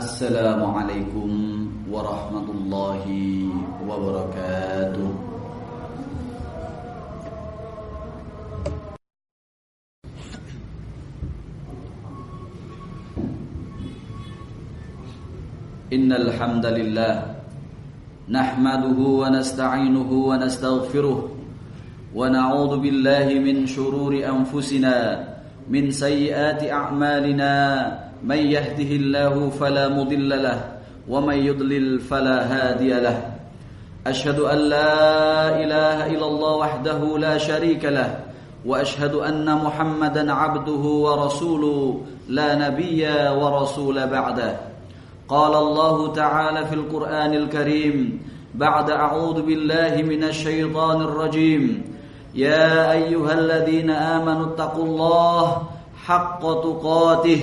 السلام عليكم ورحمة الله وبركاته. إن الحمد لله نحمده ونستعينه ونستغفره ونعوذ بالله من شرور أنفسنا من سيئات أعمالنا من يهده الله فلا مضل له ومن يضلل فلا هادي له. أشهد أن لا إله إلا الله وحده لا شريك له وأشهد أن محمدا عبده ورسوله لا نبي ورسول بعده. قال الله تعالى في القرآن الكريم بعد أعوذ بالله من الشيطان الرجيم يا أيها الذين آمنوا اتقوا الله حق تقاته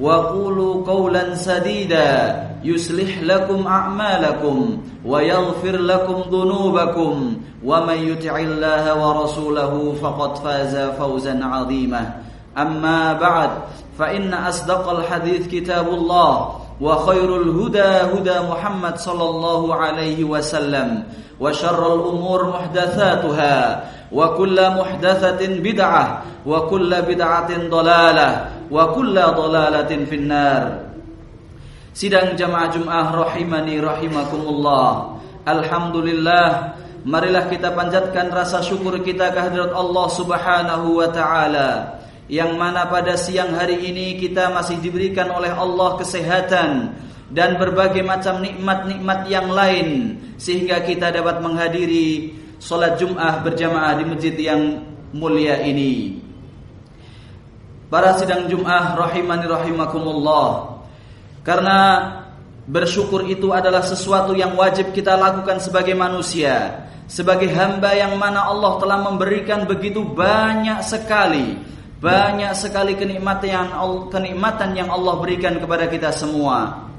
وقولوا قولا سديدا. يصلح لكم أعمالكم ويغفر لكم ذنوبكم. ومن يطع الله ورسوله فقد فاز فوزا عظيما. أما بعد فإن أصدق الحديث كتاب الله وخير الهدى هدى محمد صلى الله عليه وسلم وشر الأمور محدثاتها وكل محدثة بدعة وكل بدعة ضلالة wa kulla dhalalatin finnar. Sidang jamaah Jumat rahimani rahimakumullah. Alhamdulillah, marilah kita panjatkan rasa syukur kita kehadirat Allah Subhanahu wa taala yang mana pada siang hari ini kita masih diberikan oleh Allah kesehatan dan berbagai macam nikmat-nikmat yang lain sehingga kita dapat menghadiri salat Jumat berjamaah di masjid yang mulia ini. Para sidang Jum'ah rahimani rahimakumullah. Karena bersyukur itu adalah sesuatu yang wajib kita lakukan sebagai manusia, sebagai hamba yang mana Allah telah memberikan begitu banyak sekali banyak sekali kenikmatan yang kenikmatan yang Allah berikan kepada kita semua.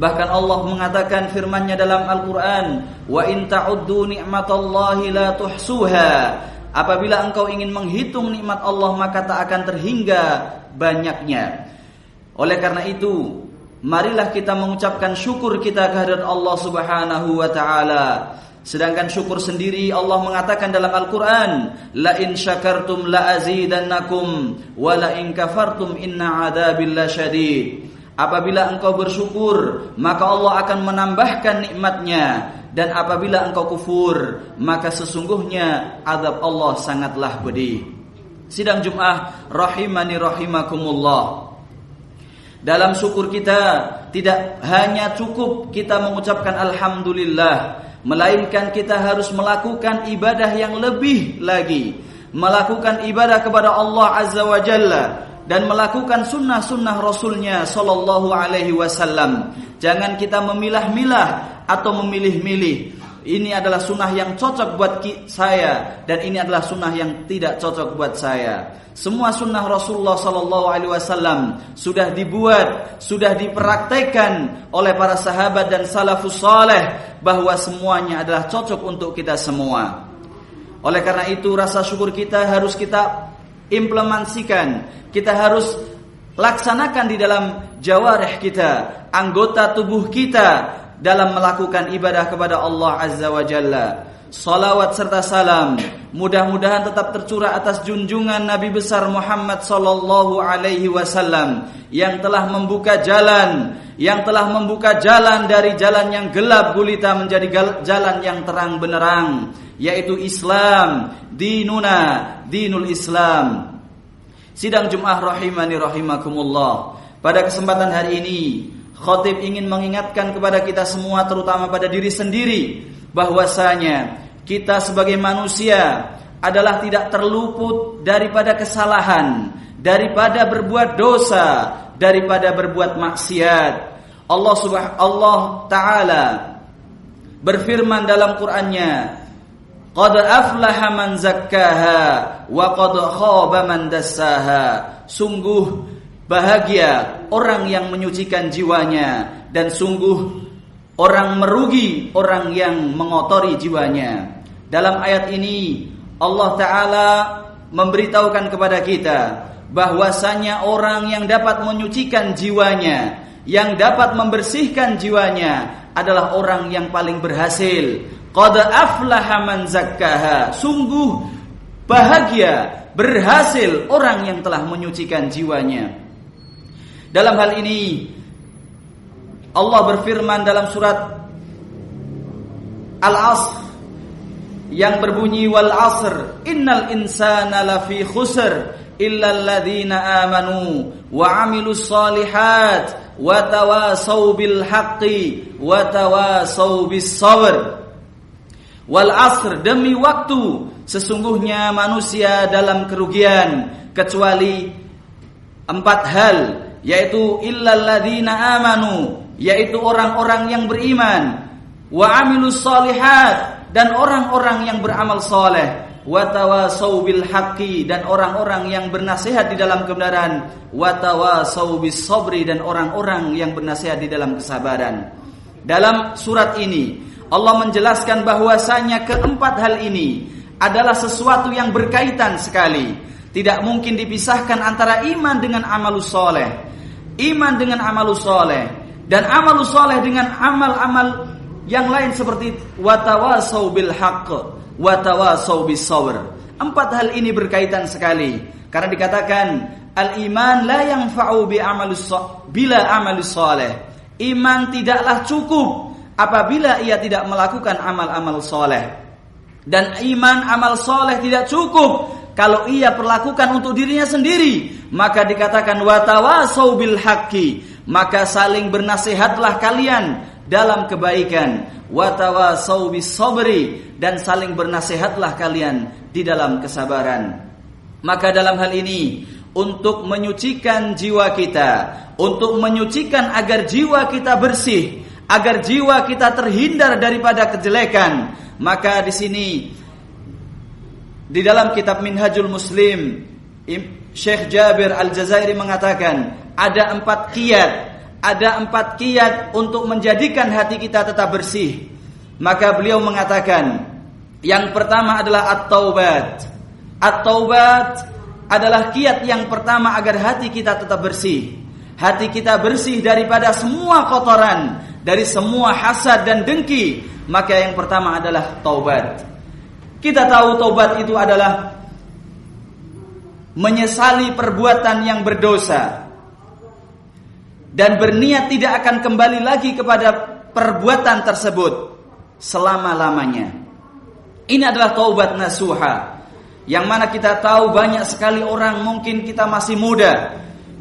Bahkan Allah mengatakan firman-Nya dalam Al-Qur'an, "Wa in ta'uddu ni'matallahi la tuhsuha." Apabila engkau ingin menghitung nikmat Allah maka tak akan terhingga banyaknya. Oleh karena itu, marilah kita mengucapkan syukur kita kehadirat Allah Subhanahu wa taala. Sedangkan syukur sendiri Allah mengatakan dalam Al-Qur'an, "La in syakartum la azidannakum wa la in kafartum inna adzabil lasyadid." Apabila engkau bersyukur, maka Allah akan menambahkan nikmatnya dan apabila engkau kufur, maka sesungguhnya azab Allah sangatlah pedih. Sidang Jumat rahimani rahimakumullah. Dalam syukur kita tidak hanya cukup kita mengucapkan alhamdulillah, melainkan kita harus melakukan ibadah yang lebih lagi, melakukan ibadah kepada Allah Azza wa Jalla dan melakukan sunnah-sunnah Rasulnya Sallallahu Alaihi Wasallam. Jangan kita memilah-milah atau memilih-milih. Ini adalah sunnah yang cocok buat saya dan ini adalah sunnah yang tidak cocok buat saya. Semua sunnah Rasulullah Sallallahu Alaihi Wasallam sudah dibuat, sudah dipraktekkan oleh para sahabat dan salafus saleh bahwa semuanya adalah cocok untuk kita semua. Oleh karena itu rasa syukur kita harus kita implementasikan, kita harus laksanakan di dalam jawarih kita, anggota tubuh kita dalam melakukan ibadah kepada Allah Azza wa Jalla. Salawat serta salam mudah-mudahan tetap tercurah atas junjungan Nabi besar Muhammad sallallahu alaihi wasallam yang telah membuka jalan yang telah membuka jalan dari jalan yang gelap gulita menjadi jalan yang terang benerang yaitu Islam dinuna dinul Islam sidang Jumat rahimani rahimakumullah pada kesempatan hari ini Khatib ingin mengingatkan kepada kita semua terutama pada diri sendiri bahwasanya kita sebagai manusia adalah tidak terluput daripada kesalahan, daripada berbuat dosa, daripada berbuat maksiat. Allah subhanahu Allah taala berfirman dalam Qur'annya Qad aflaha man zakkaha wa qad khaba man dassaha. Sungguh bahagia orang yang menyucikan jiwanya dan sungguh orang merugi orang yang mengotori jiwanya. Dalam ayat ini Allah taala memberitahukan kepada kita bahwasanya orang yang dapat menyucikan jiwanya, yang dapat membersihkan jiwanya adalah orang yang paling berhasil Qad aflaha man zakkaha. Sungguh bahagia, berhasil orang yang telah menyucikan jiwanya. Dalam hal ini Allah berfirman dalam surat Al-Asr yang berbunyi wal asr innal insana lafi khusr illa alladhina amanu wa amilus salihat wa tawasau bil haqqi wa tawasau bis sabr Wal asr demi waktu sesungguhnya manusia dalam kerugian kecuali empat hal yaitu illalladzina amanu yaitu orang-orang yang beriman wa amilus solihat dan orang-orang yang beramal soleh wa tawasau bil haqqi dan orang-orang yang bernasihat di dalam kebenaran wa tawasau bis sabri dan orang-orang yang bernasihat di dalam kesabaran. Dalam surat ini Allah menjelaskan bahwasanya keempat hal ini adalah sesuatu yang berkaitan sekali. Tidak mungkin dipisahkan antara iman dengan amalus soleh. Iman dengan amalus soleh. Dan amalus soleh dengan amal-amal yang lain seperti watawasau bil haqq, watawasau. Empat hal ini berkaitan sekali. Karena dikatakan al-iman la yang bi amalus bila amalus soleh. Iman tidaklah cukup apabila ia tidak melakukan amal-amal soleh. Dan iman amal soleh tidak cukup kalau ia perlakukan untuk dirinya sendiri. Maka dikatakan watawasau bil haqqi. Maka saling bernasihatlah kalian dalam kebaikan. Watawasau bis sabri. Dan saling bernasihatlah kalian di dalam kesabaran. Maka dalam hal ini untuk menyucikan jiwa kita, untuk menyucikan agar jiwa kita bersih, agar jiwa kita terhindar daripada kejelekan. Maka di sini di dalam kitab Minhajul Muslim Syekh Jabir Al-Jazairi mengatakan ada empat kiat, ada empat kiat untuk menjadikan hati kita tetap bersih. Maka beliau mengatakan yang pertama adalah at-taubat. At-taubat adalah kiat yang pertama agar hati kita tetap bersih. Hati kita bersih daripada semua kotoran, dari semua hasad dan dengki, maka yang pertama adalah taubat. Kita tahu taubat itu adalah menyesali perbuatan yang berdosa dan berniat tidak akan kembali lagi kepada perbuatan tersebut selama-lamanya. Ini adalah taubat nasuha. Yang mana kita tahu banyak sekali orang mungkin kita masih muda,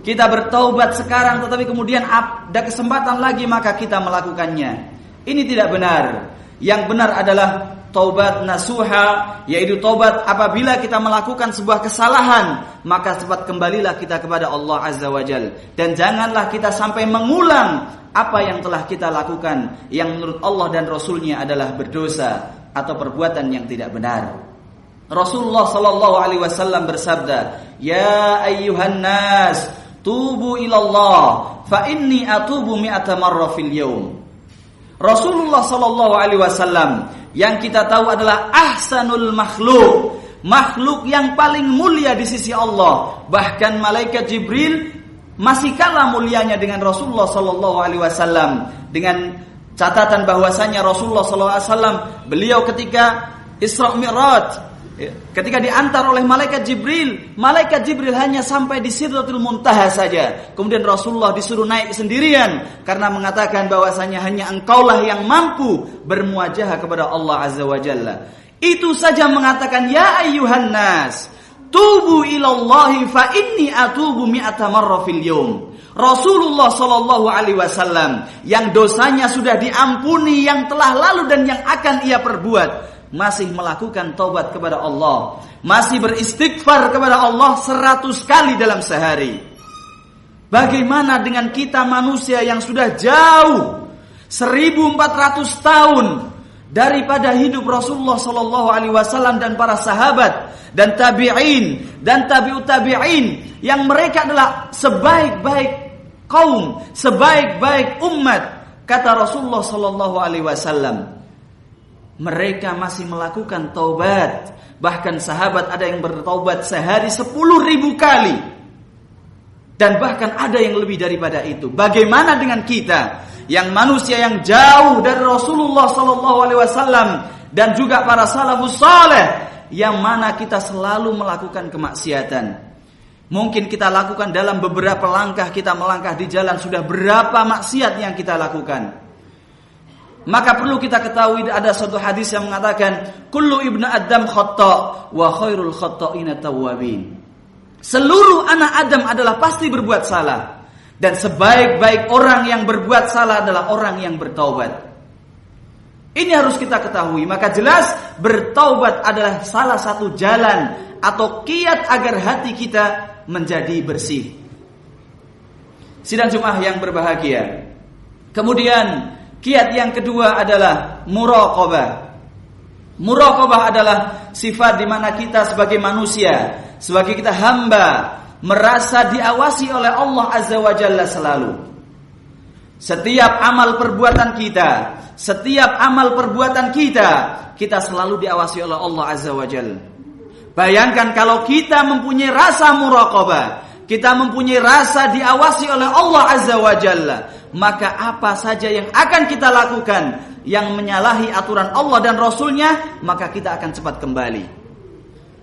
kita bertaubat sekarang tetapi kemudian ada kesempatan lagi maka kita melakukannya. Ini tidak benar. Yang benar adalah taubat nasuha yaitu taubat apabila kita melakukan sebuah kesalahan maka cepat kembalilah kita kepada Allah Azza wa Jal dan janganlah kita sampai mengulang apa yang telah kita lakukan yang menurut Allah dan Rasulnya adalah berdosa atau perbuatan yang tidak benar. Rasulullah Sallallahu Alaihi Wasallam bersabda, Ya ayyuhan nas, tubu ilallah fa inni atubu mi'ata marra fil yawm. Rasulullah sallallahu alaihi wasallam yang kita tahu adalah ahsanul makhluk, makhluk yang paling mulia di sisi Allah. Bahkan malaikat Jibril masih kalah mulianya dengan Rasulullah sallallahu alaihi wasallam dengan catatan bahwasanya Rasulullah sallallahu alaihi wasallam beliau ketika Isra Mi'raj. Ketika diantar oleh malaikat Jibril, malaikat Jibril hanya sampai di Sidratul Muntaha saja. Kemudian Rasulullah disuruh naik sendirian karena mengatakan bahwasanya hanya engkaulah yang mampu bermuajah kepada Allah Azza wa Jalla. Itu saja mengatakan ya ayyuhan nas, tubu ilallahi fa inni atubu mi'ata marra fil yawm. Rasulullah Shallallahu Alaihi Wasallam yang dosanya sudah diampuni, yang telah lalu dan yang akan ia perbuat, masih melakukan taubat kepada Allah, masih beristighfar kepada Allah seratus kali dalam sehari. Bagaimana dengan kita manusia yang sudah jauh 1400 tahun daripada hidup Rasulullah Sallallahu Alaihi Wasallam dan para sahabat dan tabi'in dan tabi'ut tabi'in yang mereka adalah sebaik-baik kaum, sebaik-baik umat kata Rasulullah Sallallahu Alaihi Wasallam. Mereka masih melakukan taubat, bahkan sahabat ada yang bertaubat sehari sepuluh ribu kali. Dan bahkan ada yang lebih daripada itu. Bagaimana dengan kita yang manusia yang jauh dari Rasulullah Sallallahu Alaihi Wasallam dan juga para salafus saleh yang mana kita selalu melakukan kemaksiatan. Mungkin kita lakukan dalam beberapa langkah kita melangkah di jalan sudah berapa maksiat yang kita lakukan. Maka perlu kita ketahui ada satu hadis yang mengatakan kullu ibnu adam khata wa khairul khata'ina tawwabin. Seluruh anak Adam adalah pasti berbuat salah. Dan sebaik-baik orang yang berbuat salah adalah orang yang bertaubat. Ini harus kita ketahui. Maka jelas bertaubat adalah salah satu jalan atau kiat agar hati kita menjadi bersih. Sidang Jumat yang berbahagia. Kemudian kiat yang kedua adalah muraqabah. Muraqabah adalah sifat di mana kita sebagai manusia sebagai kita hamba merasa diawasi oleh Allah Azza wa Jalla selalu. Setiap amal perbuatan kita, setiap amal perbuatan kita, kita selalu diawasi oleh Allah Azza wa Jalla. Bayangkan kalau kita mempunyai rasa muraqabah, kita mempunyai rasa diawasi oleh Allah Azza wa Jalla, maka apa saja yang akan kita lakukan yang menyalahi aturan Allah dan Rasulnya, maka kita akan cepat kembali.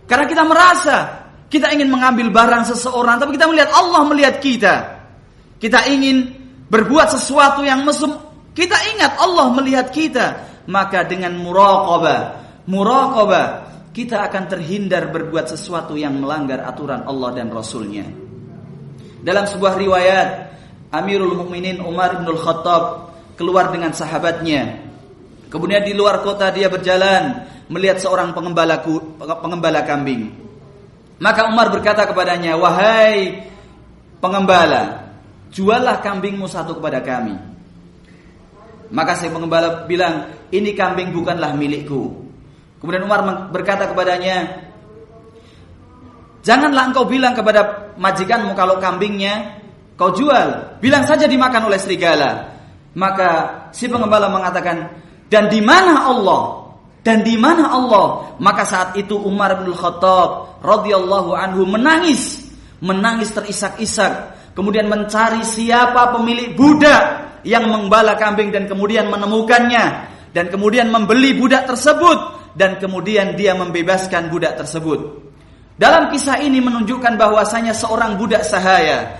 Karena kita merasa kita ingin mengambil barang seseorang, tapi kita melihat Allah melihat kita. Kita ingin berbuat sesuatu yang mesum, kita ingat Allah melihat kita. Maka dengan muraqabah, muraqabah, kita akan terhindar berbuat sesuatu yang melanggar aturan Allah dan Rasulnya. Dalam sebuah riwayat, Amirul Mukminin Umar bin Khattab keluar dengan sahabatnya. Kemudian di luar kota dia berjalan melihat seorang pengembala pengembala kambing. Maka Umar berkata kepadanya, "Wahai pengembala, juallah kambingmu satu kepada kami." Maka si pengembala bilang, "Ini kambing bukanlah milikku." Kemudian Umar berkata kepadanya, "Janganlah engkau bilang kepada majikanmu kalau kambingnya kau jual, bilang saja dimakan oleh serigala." Maka si pengembala mengatakan, "Dan di mana Allah dan di mana Allah? Maka saat itu Umar bin Khattab radhiyallahu anhu menangis, menangis terisak-isak, kemudian mencari siapa pemilik budak yang membala kambing dan kemudian menemukannya dan kemudian membeli budak tersebut dan kemudian dia membebaskan budak tersebut. Dalam kisah ini menunjukkan bahwasanya seorang budak sahaya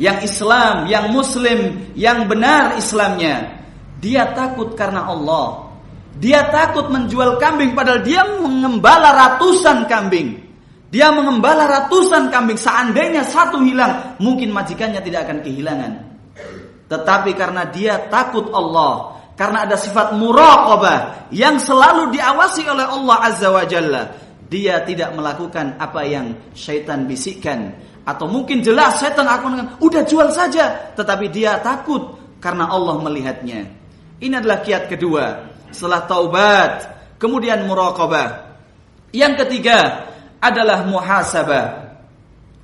yang Islam, yang muslim, yang benar Islamnya, dia takut karena Allah. Dia takut menjual kambing padahal dia mengembala ratusan kambing. Dia mengembala ratusan kambing. Seandainya satu hilang, mungkin majikannya tidak akan kehilangan. Tetapi karena dia takut Allah, karena ada sifat muraqabah yang selalu diawasi oleh Allah Azza wa Jalla, dia tidak melakukan apa yang syaitan bisikkan atau mungkin jelas syaitan akan dengan udah jual saja, tetapi dia takut karena Allah melihatnya. Ini adalah kiat kedua setelah taubat, kemudian muraqabah. Yang ketiga adalah muhasabah.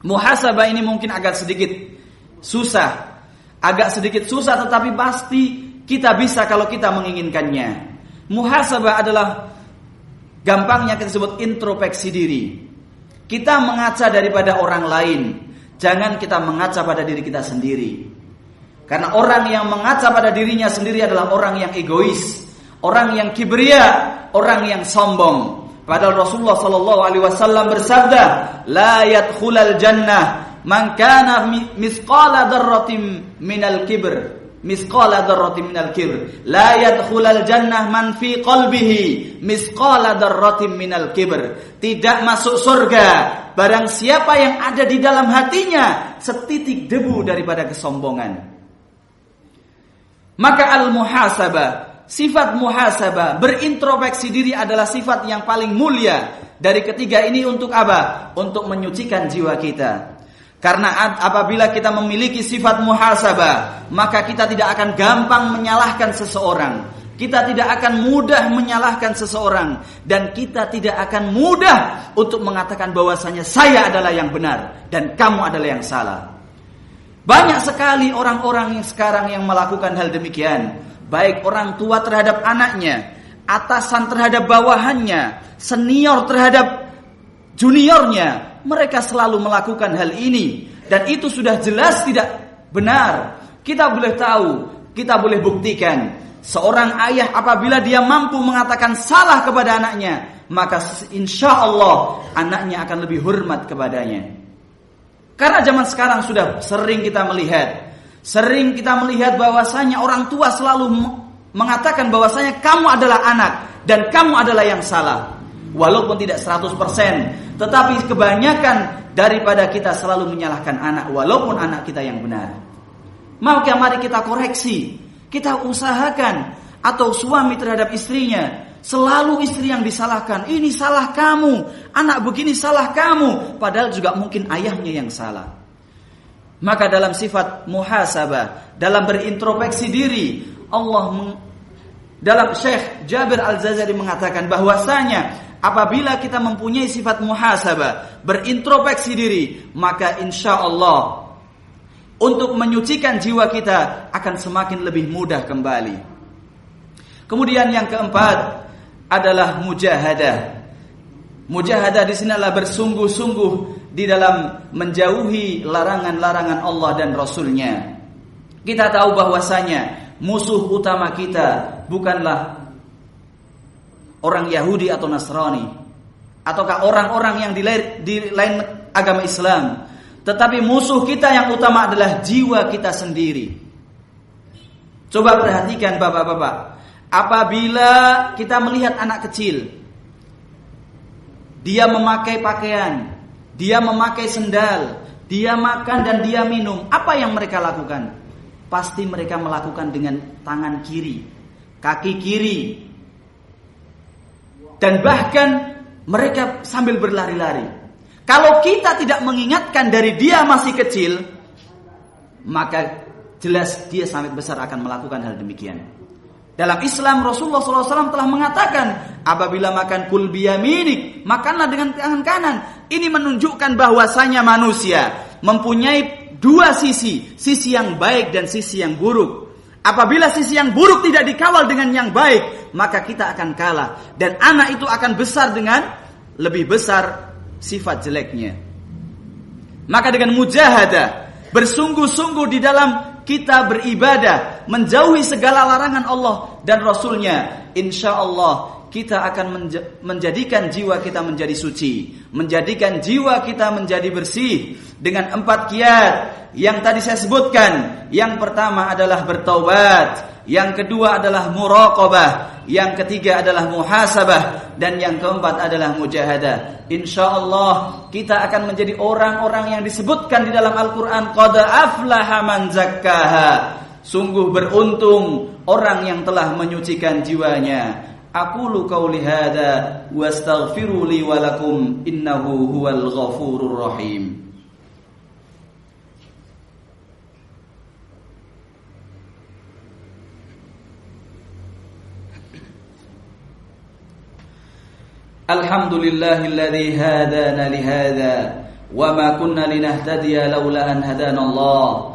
Muhasabah ini mungkin agak sedikit susah, agak sedikit susah tetapi pasti kita bisa kalau kita menginginkannya. Muhasabah adalah gampangnya kita sebut introspeksi diri. Kita mengaca daripada orang lain, jangan kita mengaca pada diri kita sendiri. Karena orang yang mengaca pada dirinya sendiri adalah orang yang egois, orang yang kibria, orang yang sombong. Padahal Rasulullah sallallahu alaihi wasallam bersabda, "La yadkhulal jannah man kana misqala dzarratin minal kibr." Misqala dzarratin minal kibr. La yadkhulal jannah man fi qalbihi misqala dzarratin minal kibr. Tidak masuk surga barang siapa yang ada di dalam hatinya setitik debu daripada kesombongan. Maka al-muhasabah Sifat muhasabah, berintrospeksi diri adalah sifat yang paling mulia dari ketiga ini untuk apa? Untuk menyucikan jiwa kita. Karena apabila kita memiliki sifat muhasabah, maka kita tidak akan gampang menyalahkan seseorang. Kita tidak akan mudah menyalahkan seseorang dan kita tidak akan mudah untuk mengatakan bahwasanya saya adalah yang benar dan kamu adalah yang salah. Banyak sekali orang-orang yang sekarang yang melakukan hal demikian, baik orang tua terhadap anaknya, atasan terhadap bawahannya, senior terhadap juniornya, mereka selalu melakukan hal ini dan itu sudah jelas tidak benar. Kita boleh tahu, kita boleh buktikan Seorang ayah apabila dia mampu mengatakan salah kepada anaknya, maka insya Allah anaknya akan lebih hormat kepadanya. Karena zaman sekarang sudah sering kita melihat, sering kita melihat bahwasanya orang tua selalu mengatakan bahwasanya kamu adalah anak dan kamu adalah yang salah. Walaupun tidak 100%, tetapi kebanyakan daripada kita selalu menyalahkan anak walaupun anak kita yang benar. Maka mari kita koreksi kita usahakan atau suami terhadap istrinya selalu istri yang disalahkan. Ini salah kamu, anak begini salah kamu, padahal juga mungkin ayahnya yang salah. Maka dalam sifat muhasabah, dalam berintrospeksi diri, Allah dalam Syekh Jabir Al-Zazari mengatakan bahwasanya apabila kita mempunyai sifat muhasabah, berintrospeksi diri, maka insya Allah untuk menyucikan jiwa kita akan semakin lebih mudah kembali. Kemudian yang keempat adalah mujahadah. Mujahadah di sini adalah bersungguh-sungguh di dalam menjauhi larangan-larangan Allah dan Rasulnya. Kita tahu bahwasanya musuh utama kita bukanlah orang Yahudi atau Nasrani ataukah orang-orang yang di lain agama Islam tetapi musuh kita yang utama adalah jiwa kita sendiri. Coba perhatikan bapak-bapak. Apabila kita melihat anak kecil. Dia memakai pakaian. Dia memakai sendal. Dia makan dan dia minum. Apa yang mereka lakukan? Pasti mereka melakukan dengan tangan kiri. Kaki kiri. Dan bahkan mereka sambil berlari-lari. Kalau kita tidak mengingatkan dari dia masih kecil, maka jelas dia sampai besar akan melakukan hal demikian. Dalam Islam Rasulullah SAW telah mengatakan apabila makan kul biyaminik makanlah dengan tangan kanan. Ini menunjukkan bahwasanya manusia mempunyai dua sisi, sisi yang baik dan sisi yang buruk. Apabila sisi yang buruk tidak dikawal dengan yang baik, maka kita akan kalah dan anak itu akan besar dengan lebih besar sifat jeleknya. Maka dengan mujahadah, bersungguh-sungguh di dalam kita beribadah, menjauhi segala larangan Allah dan Rasulnya, insya Allah kita akan menjadikan jiwa kita menjadi suci, menjadikan jiwa kita menjadi bersih dengan empat kiat yang tadi saya sebutkan. Yang pertama adalah bertaubat, yang kedua adalah muraqabah, yang ketiga adalah muhasabah dan yang keempat adalah mujahadah. Insyaallah kita akan menjadi orang-orang yang disebutkan di dalam Al-Qur'an qad aflaha man zakkaha. Sungguh beruntung orang yang telah menyucikan jiwanya. أقول قولي هذا واستغفروا لي ولكم إنه هو الغفور الرحيم. الحمد لله الذي هدانا لهذا وما كنا لنهتدي لولا أن هدانا الله.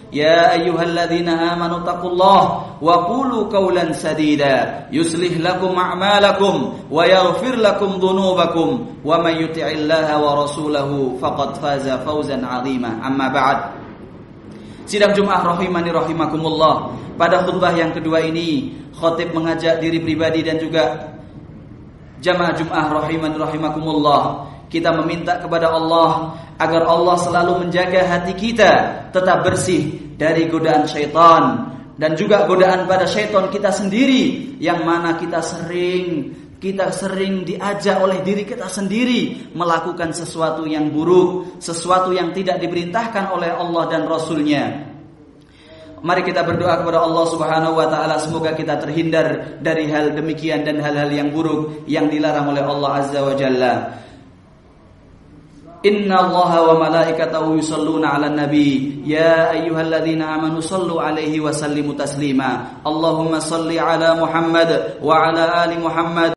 يا أيها الذين آمنوا اتقوا الله وقولوا قولا سديدا يصلح لكم أعمالكم ويغفر لكم ذنوبكم ومن يطع الله ورسوله فقد فاز فوزا عظيما أما بعد Sidang Jumat rahimani rahimakumullah. Pada khutbah yang kedua ini, khotib mengajak diri pribadi dan juga jamaah Jumat rahimani rahimakumullah kita meminta kepada Allah agar Allah selalu menjaga hati kita tetap bersih dari godaan syaitan dan juga godaan pada syaitan kita sendiri yang mana kita sering kita sering diajak oleh diri kita sendiri melakukan sesuatu yang buruk, sesuatu yang tidak diperintahkan oleh Allah dan Rasulnya. Mari kita berdoa kepada Allah Subhanahu wa taala semoga kita terhindar dari hal demikian dan hal-hal yang buruk yang dilarang oleh Allah Azza wa Jalla. Inna Allah wa malaikatahu yusalluna 'alan nabi ya ayyuhalladzina amanu sallu 'alaihi wa sallimu taslima Allahumma salli 'ala Muhammad wa 'ala ali Muhammad